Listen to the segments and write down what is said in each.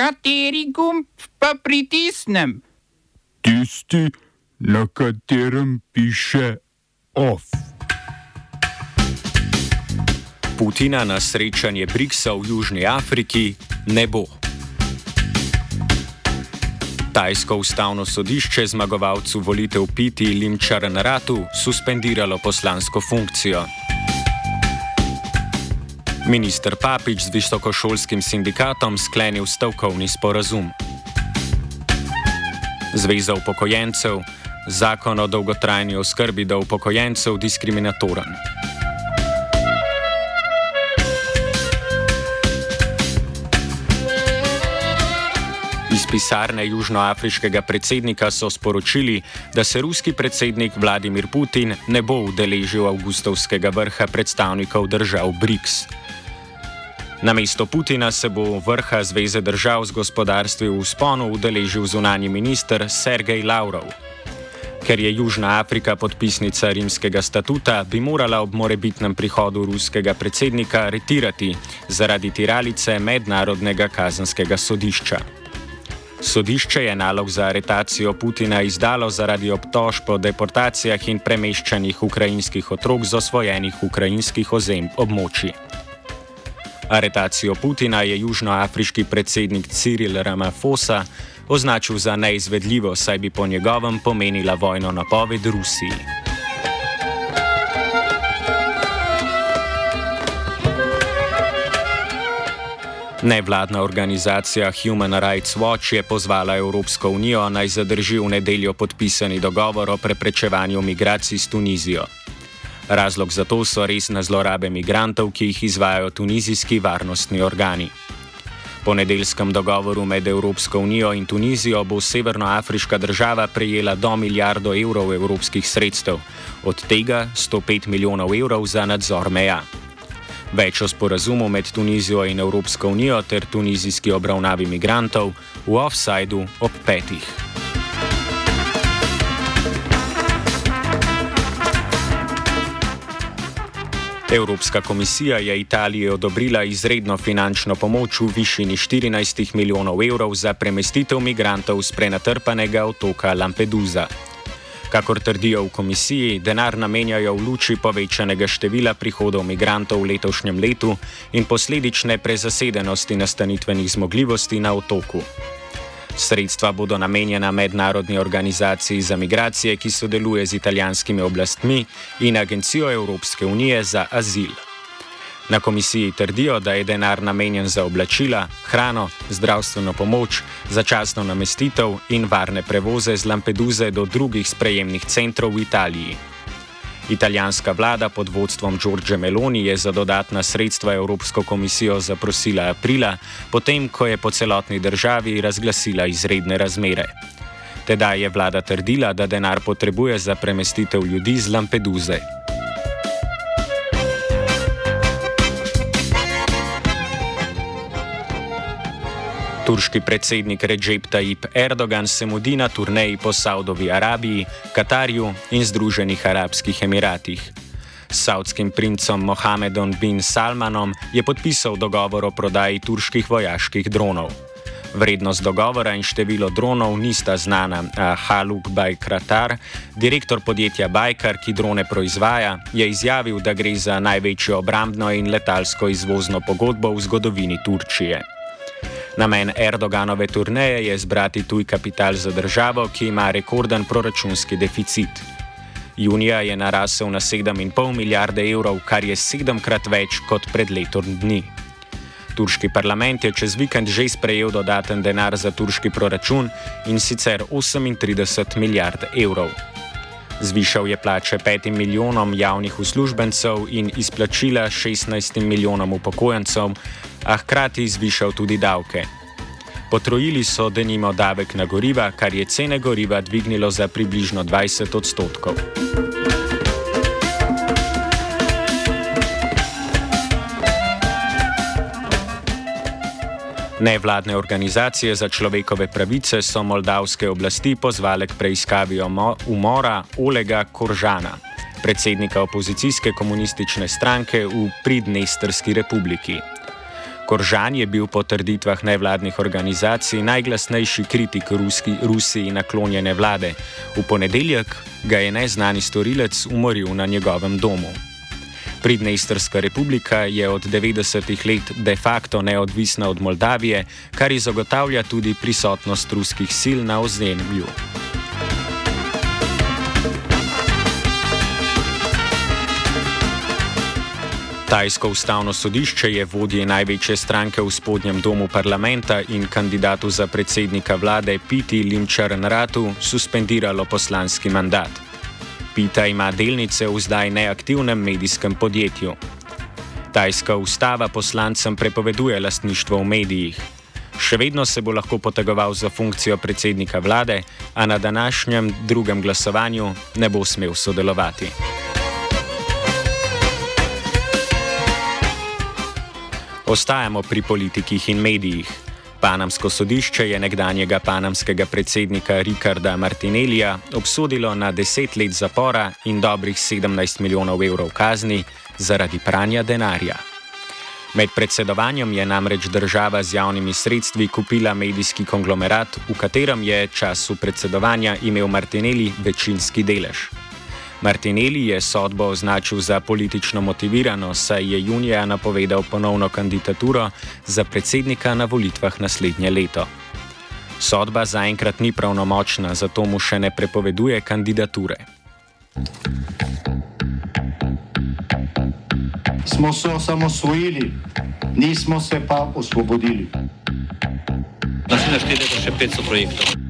Kateri gumb pa pritisnem? Tisti, na katerem piše OF. Putina na srečanje Briksa v Južni Afriki ne bo. Tajsko ustavno sodišče zmagovalcu volitev Piti Limčar Naratu suspendiralo poslansko funkcijo. Ministr Papič z visokošolskim sindikatom sklenil stavkovni sporazum. Zveza upokojencev, zakon o dolgotrajni oskrbi do upokojencev diskriminatoren. Iz pisarne južnoafriškega predsednika so sporočili, da se ruski predsednik Vladimir Putin ne bo udeležil avgustovskega vrha predstavnikov držav BRICS. Na mesto Putina se bo vrha Zveze držav z gospodarstvi v sponu udeležil zunani minister Sergej Lavrov. Ker je Južna Afrika podpisnica rimskega statuta, bi morala ob morebitnem prihodu ruskega predsednika retirati zaradi tiralice Mednarodnega kazanskega sodišča. Sodišče je nalog za aretacijo Putina izdalo zaradi obtožb o deportacijah in premeščanjih ukrajinskih otrok z osvojenih ukrajinskih ozem območij. Aretacijo Putina je južnoafriški predsednik Cyril Ramaphosa označil za neizvedljivo, saj bi po njegovem pomenila vojno napoved Rusiji. Nevladna organizacija Human Rights Watch je pozvala Evropsko unijo naj zadrži v nedeljo podpisani dogovor o preprečevanju migracij s Tunizijo. Razlog za to so resne zlorabe migrantov, ki jih izvajo tunizijski varnostni organi. Po nedeljskem dogovoru med Evropsko unijo in Tunizijo bo severnoafriška država prejela do milijardo evrov evropskih sredstev, od tega 105 milijonov evrov za nadzor meja. Več o sporazumu med Tunizijo in Evropsko unijo ter tunizijski obravnavi migrantov v offsajdu ob petih. Evropska komisija je Italiji odobrila izredno finančno pomoč v višini 14 milijonov evrov za premestitev migrantov z prenatrpanega otoka Lampedusa. Kakor trdijo v komisiji, denar namenjajo v luči povečanega števila prihodov migrantov v letošnjem letu in posledične prezasedenosti nastanitvenih zmogljivosti na otoku. Sredstva bodo namenjena mednarodni organizaciji za migracije, ki sodeluje z italijanskimi oblastmi in Agencijo Evropske unije za azil. Na komisiji trdijo, da je denar namenjen za oblačila, hrano, zdravstveno pomoč, začasno namestitev in varne prevoze z Lampeduze do drugih sprejemnih centrov v Italiji. Italijanska vlada pod vodstvom Giorgio Meloni je za dodatna sredstva Evropsko komisijo zaprosila aprila, potem ko je po celotni državi razglasila izredne razmere. Tedaj je vlada trdila, da denar potrebuje za premestitev ljudi z Lampeduze. Turški predsednik Recep Tayyip Erdogan se mudi na turneji po Saudovi Arabiji, Katarju in Združenih arabskih emiratih. S saudskim princem Mohamedom bin Salmanom je podpisal dogovor o prodaji turških vojaških dronov. Vrednost dogovora in število dronov nista znana, a Haluk Bajkratar, direktor podjetja Bajkar, ki drone proizvaja, je izjavil, da gre za največjo obrambno in letalsko izvozno pogodbo v zgodovini Turčije. Namen Erdoganove turneje je zbrati tuj kapital za državo, ki ima rekorden proračunski deficit. Junija je narasel na 7,5 milijarde evrov, kar je sedemkrat več kot pred letom dni. Turški parlament je čez vikend že sprejel dodaten denar za turški proračun in sicer 38 milijard evrov. Zvišal je plače 5 milijonom javnih uslužbencev in izplačila 16 milijonom upokojencev, a hkrati zvišal tudi davke. Potrojili so denimo davek na goriva, kar je cene goriva dvignilo za približno 20 odstotkov. Nevladne organizacije za človekove pravice so moldavske oblasti pozvale k preiskavi umora Olega Koržana, predsednika opozicijske komunistične stranke v Pridnestrski republiki. Koržan je bil po trditvah nevladnih organizacij najglasnejši kritik Ruski, Rusiji naklonjene vlade. V ponedeljek ga je neznani storilec umoril na njegovem domu. Pridnestrska republika je od 90-ih let de facto neodvisna od Moldavije, kar izogotavlja tudi prisotnost ruskih sil na ozemlju. Tajsko ustavno sodišče je vodje največje stranke v spodnjem domu parlamenta in kandidatu za predsednika vlade Piti Limčarenratu suspendiralo poslanski mandat. Pita ima delnice v zdaj neaktivnem medijskem podjetju. Tajska ustava poslancem prepoveduje lastništvo v medijih. Še vedno se bo lahko potegoval za funkcijo predsednika vlade, a na današnjem drugem glasovanju ne bo smel sodelovati. Ostajamo pri politikih in medijih. Panamsko sodišče je nekdanjega panamskega predsednika Rikarda Martinelija obsodilo na 10 let zapora in dobrih 17 milijonov evrov kazni zaradi pranja denarja. Med predsedovanjem je namreč država z javnimi sredstvi kupila medijski konglomerat, v katerem je času predsedovanja imel Martinelli večinski delež. Martinelli je sodbo označil za politično motivirano, saj je junija napovedal ponovno kandidaturo za predsednika na volitvah naslednje leto. Sodba zaenkrat ni pravnomočna, zato mu še ne prepoveduje kandidature. Smo se osamosvojili, nismo se pa osvobodili. Naslednje število je še 500 projektov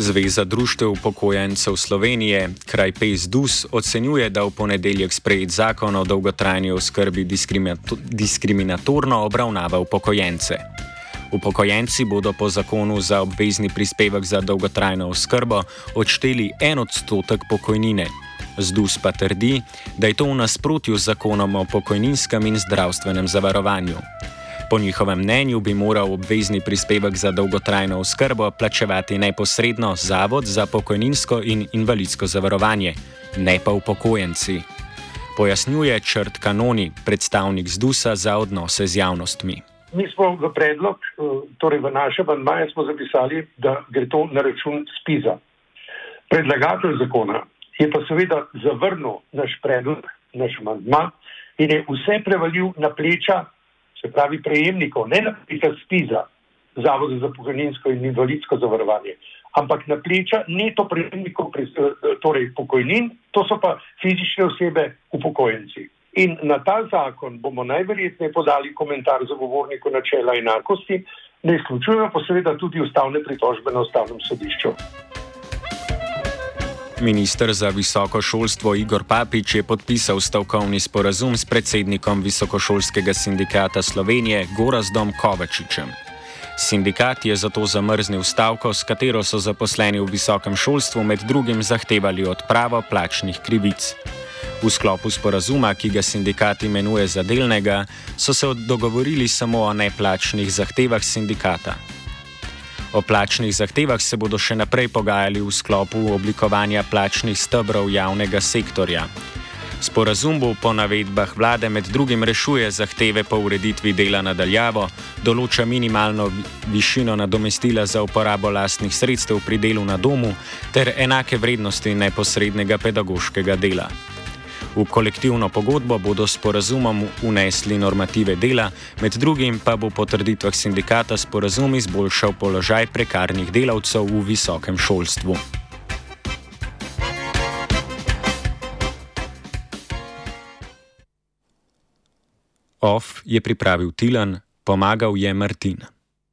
Zveza društev upokojencev Slovenije, kraj PSDUS, ocenjuje, da v ponedeljek sprejet zakon o dolgotrajni oskrbi diskriminatorno obravnava upokojence. Upokojenci bodo po zakonu za obvezni prispevek za dolgotrajno oskrbo odšteli en odstotek pokojnine. ZDUS pa trdi, da je to v nasprotju z zakonom o pokojninskem in zdravstvenem zavarovanju. Po njihovem mnenju bi moral obvezni prispevek za dolgotrajno oskrbo plačevati neposredno Zavod za pokojninsko in invalidsko zavarovanje, ne pa upokojenci. Pojasnjuje črt kanoni, predstavnik ZDUS-a za odnose z javnostmi. Mi smo v predlog, torej v našem bandmaju, zapisali, da gre to na račun spiza. Predlagatelj zakona je pa seveda zavrnil naš predlog, naš bandma in je vse prevalil na pleča se pravi prejemnikov, ne na pleča SPIZ-a, Zavoda za pokojninsko in invalidsko zavarovanje, ampak na pleča neto prejemnikov, eh, torej pokojnin, to so pa fizične osebe, upokojenci. In na ta zakon bomo najverjetneje podali komentar zagovorniku načela enakosti, ne izključujemo pa seveda tudi ustavne pritožbe na ustavnem sodišču. Ministr za visoko šolstvo Igor Papič je podpisal stavkovni sporazum s predsednikom Visokošolskega sindikata Slovenije Gorazdom Kovačičem. Sindikat je zato zamrznil stavko, s katero so zaposleni v visokem šolstvu med drugim zahtevali odpravo plačnih krivic. V sklopu sporazuma, ki ga sindikat imenuje za delnega, so se dogovorili samo o neplačnih zahtevah sindikata. O plačnih zahtevah se bodo še naprej pogajali v sklopu oblikovanja plačnih stebrov javnega sektorja. Sporazum bo po navedbah vlade med drugim rešuje zahteve po ureditvi dela nadaljavo, določa minimalno višino nadomestila za uporabo lastnih sredstev pri delu na domu ter enake vrednosti neposrednega pedagoškega dela. V kolektivno pogodbo bodo s porazumom unesli normative dela, med drugim pa bo po trditvah sindikata sporazum izboljšal položaj prekarnih delavcev v visokem šolstvu. OF je pripravil Tilan, pomagal je Martin.